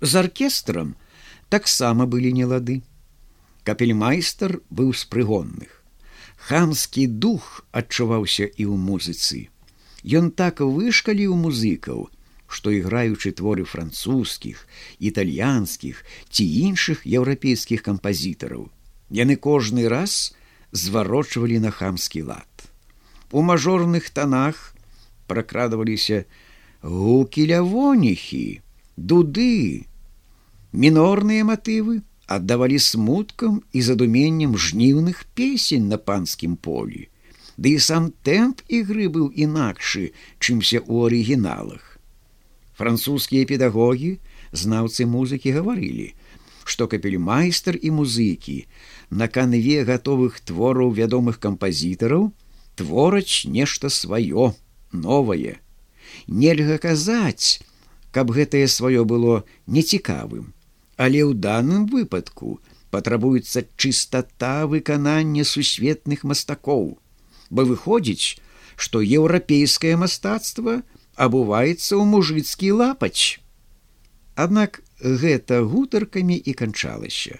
З аркестрам таксама былі нелады. Капельмайстар быў з прыгонных. Хамскі дух адчуваўся і ў музыцы. Ён так вышкалі ў музыкаў, што іграючы творы французскіх, італьянскіх ці іншых еўрапейскіх кампазітараў, яны кожны раз зварочвалі на хамскі лад. У мажорных танах пракрадваліся гукі лявоніхі, дуды, мінорныя матывы аддавалі смуткам і задуменнем жніўных песень на панскім полі. Ды і сам тэмп ігры быў інакшы, чымся ў арыгіналах. Французскія педагогі, знаўцы музыкі гаварылі, што капельмайстар і музыкі на канве гатовых твораў вядомых кампазітараў твораць нешта сваё, новае. Нельга казаць, каб гэтае сваё было нецікавым, але ў даным выпадку патрабуецца чыстата выканання сусветных мастакоў, бо выходзіць, што еўрапейскае мастацтва, абуваецца ў мужыцкі лапач. Аднак гэта гутаркамі і канчалася.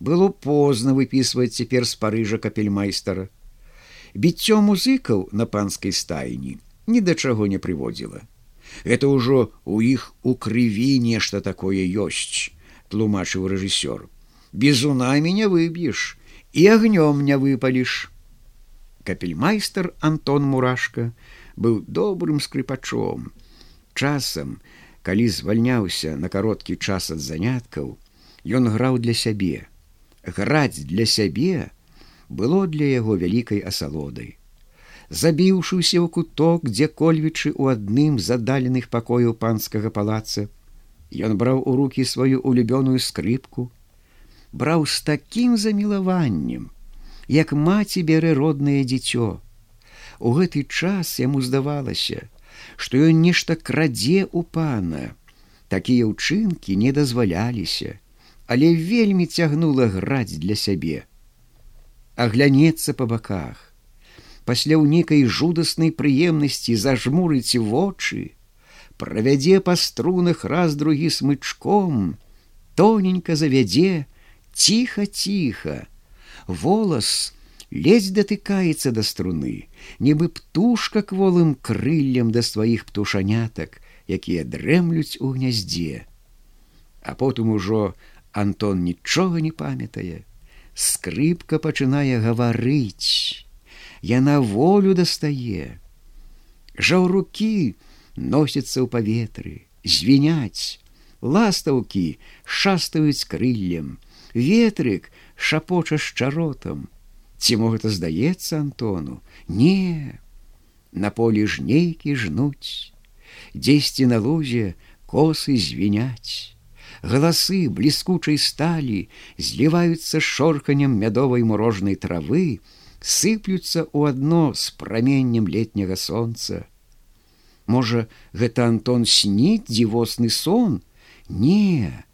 Было позна выпісваць цяпер з парыжа капельмайстара. Біццё музыкаў на панскай стайні ні да чаго не прыводзіла. Это ўжо у іх у крыві нешта такое ёсць, тлумачыў рэжысёр. Безунамі не выб'еш і агнём не выпаліш. Капельмайстар Антон Мурашка, быў добрым скрипачом. Часам, калі звальняўся на кароткі час ад заняткаў, ён граў для сябе. Граць для сябе было для яго вялікай асалодай. Забіўшыўся ў куток, дзе кольвічы ў адным з задаленых пакояў панскага палаца, Ён браў у руки сваю улюбёную скрыпку, браў з такім замілаваннем, як маці бярэ роднае дзіцё, У гэты час яму здавалася, што ён нешта крадзе у пана. Такія ўчынкі не дазваляліся, але вельмі цягнула граць для сябе. Аглянецца па баках. Пасля ў нейкай жудаснай прыемнасці зажмурыць вочы, правядзе па струнах раз другі смычком, тоненька завядзе, ціха-ціха, волос, ледзь датыкаецца да струны, нібы птушка кволым крыллем да сваіх птушанятак, якія дрэмлюць у гняздзе. А потым ужо Антон нічога не памятае. Скрыпка пачынае гаварыць. Яна волю дастае. Жаўрукі носяцца ў паветры, звіняць, ластаўкі шастаюць крыллем, ветрык шапоча з чаротам, Ці мо гэта здаецца Антону, не На полі жнейкі жнуць, Дзесьці на лузе косы звіняць. Галасы бліскучай сталі зліваюцца шорканнем мядовай мурожнай травы, сыплюцца ў адно з праменнем летняга сонца. Можа, гэта Антон сніць дзівосны сон? Не,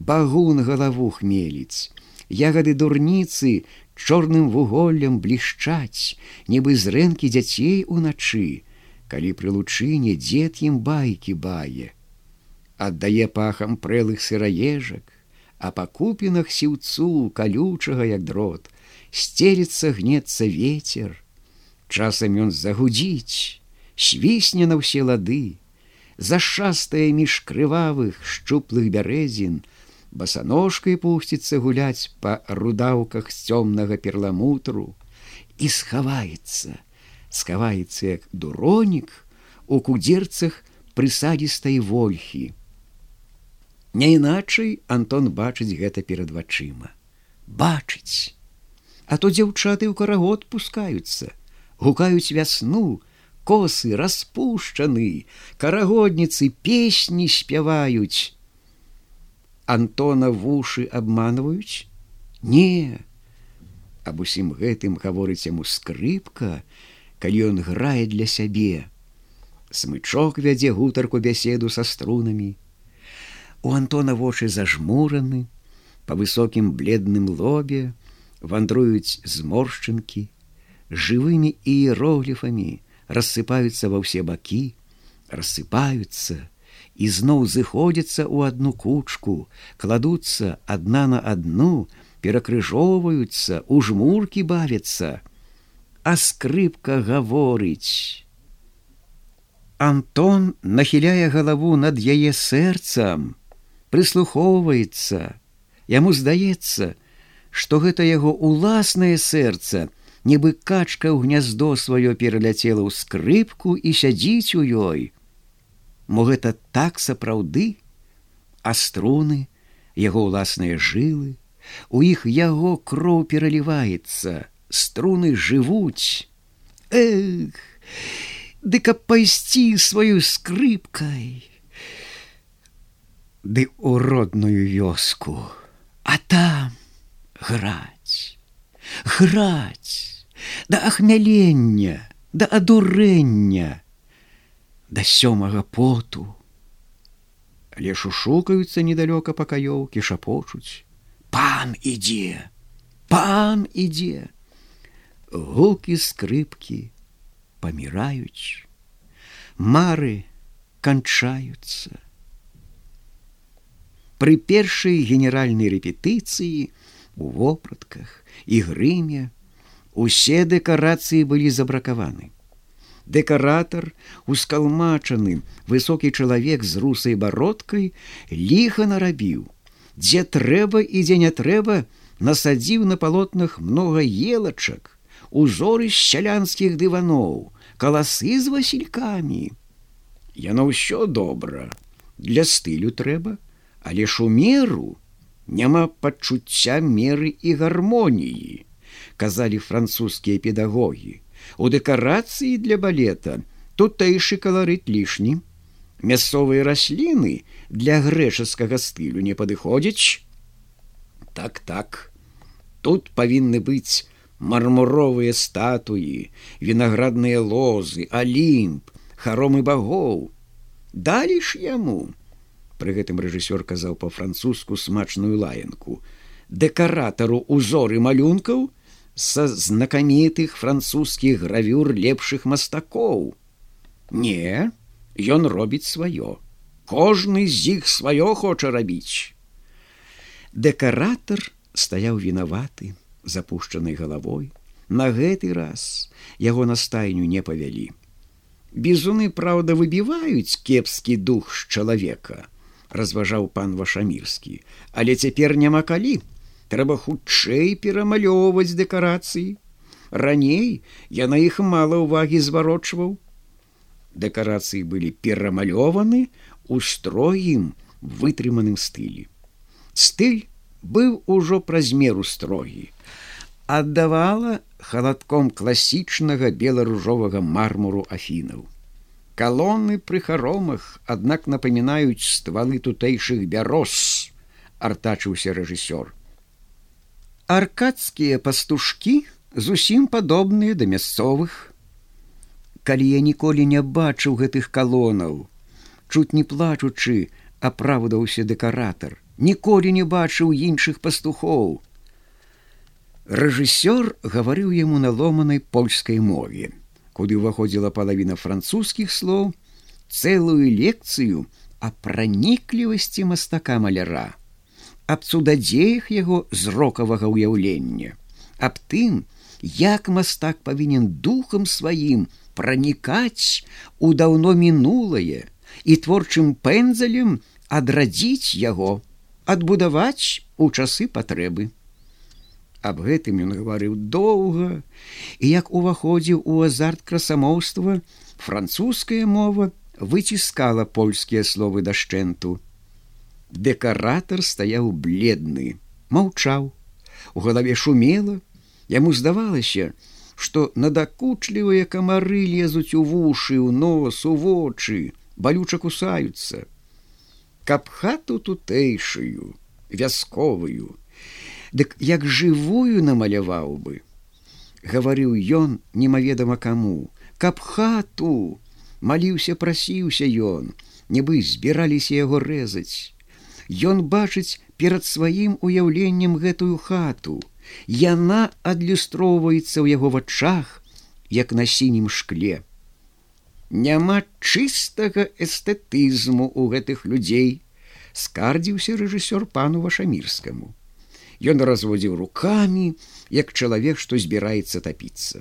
Багун галаву хмеліць, ягады дурніцы чорным вуголлем блішчаць, нібы з рэнкі дзяцей уначы, калі пры лучыне дзед ім байкі бае. Аддае пахам прэлых сыраежак, а па купінах сіўцу калючага як дрот, сцелецца гнецца ветер. Часам ён загудзіць, свісне на ўсе лады, зашастае між крывавых шчуплых бярэзін, басаножкай пусціцца гуляць па рудаўках з цёмнага перламутру і схаваецца, схаваецца як дуронік у кудзерцах прысадзістай вольхі. Няйначай Антон бачыць гэта перад вачыма. Бачыць. А то дзяўчаты ў карагод пускаюцца, гукаюць вясну, косы распушчаны, карагодніцы песні спяваюць, Антона вушы обманваюць? Не. Аб усім гэтым гаворыць яму скрыпка, калі ён грае для сябе. Смычок вядзе гутарку бяседу са струнамі. У Антона вочы зажмураны, па высокім бледным лобе вандруюць зморшчынкі, жывымі іерогліфамі рассыпаюцца ва ўсе бакі, рассыпаюцца, зноў зыходзяцца ў адну кучку, кладуцца адна на адну, перакрыжоўваюцца, у жмуркі бавяцца. А скрыпка гаворыць. Антон нахіляе галаву над яе сэрцам, прыслухоўваецца. Яму здаецца, што гэта яго уласнае сэрца, нібы качка ў гняздо сваё пераляцела ў скрыпку і сядзіць у ёй. Мо гэта так сапраўды, а струны, яго ўласныя жылы, у іх яго кроў пераліваецца, струны жывуць. Эх, Ды каб пайсці сваёй скрыпкай, Ды у родную вёску, а там граць, граць да ахмялення, да адурэння, да сёмага поту. Але шушукаюцца недалёка пакаёўкі шапочуць. Пан ідзе, пан ідзе. Гукі скрыпкі паміраюць, Мары канчаюцца. Пры першай генеральнай рэпетыцыі у вопратках і грыме Усе дэкарацыі былі забракаваны. Дэкаратар, ускалмачаны, высокі чалавек з русай бародкай ліха нарабіў. Дзе трэба і дзе не трэба, насадзіў на палотнах многа елачак, узоры з сялянскіх дываноў, каласы з васількамі. Яно ўсё добра, для стылю трэба, але ж у меру няма пачуцця меры і гармоніі казалі французскія педагогі. У дэкарацыі для балета тутэйшы каларыт лішні. Мясцовыя расліны для грэчаскага стылю не падыходзяць. Так так, тут павінны быць мармуровыя статуі, вінаградныя лозы, алімп, харомы багоў. Далі ж яму. Пры гэтым рэжысёр казаў па-французску смачную лаянку. Дэкаратару узоры малюнкаў, са знакамітых французскіх гравюр лепшых мастакоў. Не, ён робіць сваё. Кожны з іх сваё хоча рабіць. Дэкаратар стаяў вінаваты, запушчанай галавой. На гэты раз яго на стайню не павялі. Бізуны, праўда, выбіваюць кепскі дух з чалавека, разважаў пан вашамірскі, але цяпер няма калі, трэба хутчэй перамалёўваць дэкарацыі. Раней я на іх мала ўвагі зварочваў. Дэкарацыі былі перамалёваны у строім вытрыманым стылі. Стыль быў ужо праз меру строгі. Аддавала халадком класічнага бела-ружовага мармуру афінаў. Калоны пры харомах, аднак напамінаюць ствалы тутэйшых бярос, артачыўся рэжысёр аркадскія пастушкі зусім падобныя да мясцовых. Калі я ніколі не бачыў гэтых калонаў, чуць не плачучы, апраўдаўся дэкаратар, ніколі не бачыў іншых пастухоў. Рэжысёр гаварыў яму на ломанай польскай мове, куды ўваходзіла палавіна французскіх слоў, цэлую лекцыю о праніклівасці мастака маляра аб цудадзеях яго зрокавага ўяўлення, аб тым, як мастак павінен духам сваім пранікаць у даўно мінулае і творчым пэндзалем адрадзіць яго, адбудаваць у часы патрэбы. Аб гэтым ён гаварыў доўга, і як уваходзіў у азарт красамоўства, французская мова выціскала польскія словы дашчэнту дэкаратор стаяў бледны маўчаў. У галаве шумела яму здавалася што надакучлівыя камары лезуць у вушы у нос у вочы балюча кусаюцца. Каб хату тутэйшую вясковую дык як жывую намаляваў бы гаварыў ён немаведама каму каб хату маліўся прасіўся ён нібы збіраліся яго рэзаць Ён бачыць перад сваім уяўленнем гэтую хату. Яна адлюстроўваецца ў яго вачах, як на сінім шкле. няма чыстага эстэтызму ў гэтых людзей, скардзіўся рэжысёр пану вашамірскаму. Ён разводзіў руками, як чалавек, што збіраецца тапіцца.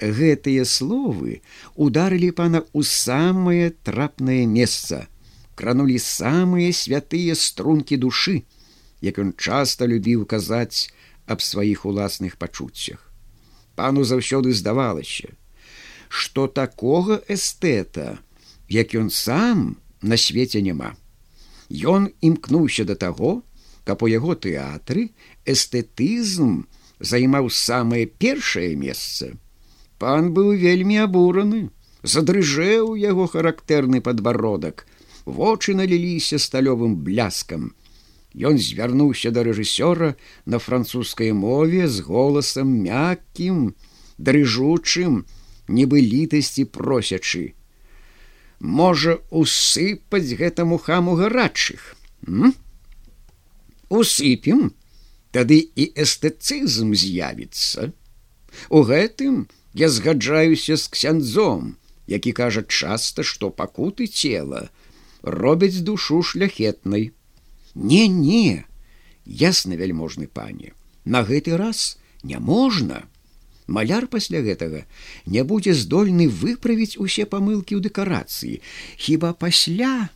Гэтыя словы ударылі пана ў самае трапнае месца, кранулі самыя святыя стрункі душы, як ён часта любіў казаць аб сваіх уласных пачуццях. Пану заўсёды здавалася, што такога эстэта, як ён сам на свеце няма. Ён імкнуўся да таго, каб у яго тэатры эстэтызм займаў самае першае месца. Пан быў вельмі абураны, задрыжэў яго характэрны падбародак, вочы наліліся сталёвым бляскам. Ён звярнуўся да рэжысёра на французскай мове з голасам мяккім, дрыжучым, нібы літасці просячы. Можа усыпаць гэтаму хаму гарачых. М? Усыпем, тады і эстыцызм з'явіцца. У гэтым я згаджаюся з ксяндзом, які кажа часта, што пакуты цела робяць душу шляхетнай. Не, не, ясна вяльможны пане, на гэты раз не можна. Маляр пасля гэтага не будзе здольны выправіць усе памылкі ў дэкарацыі, хіба пасля,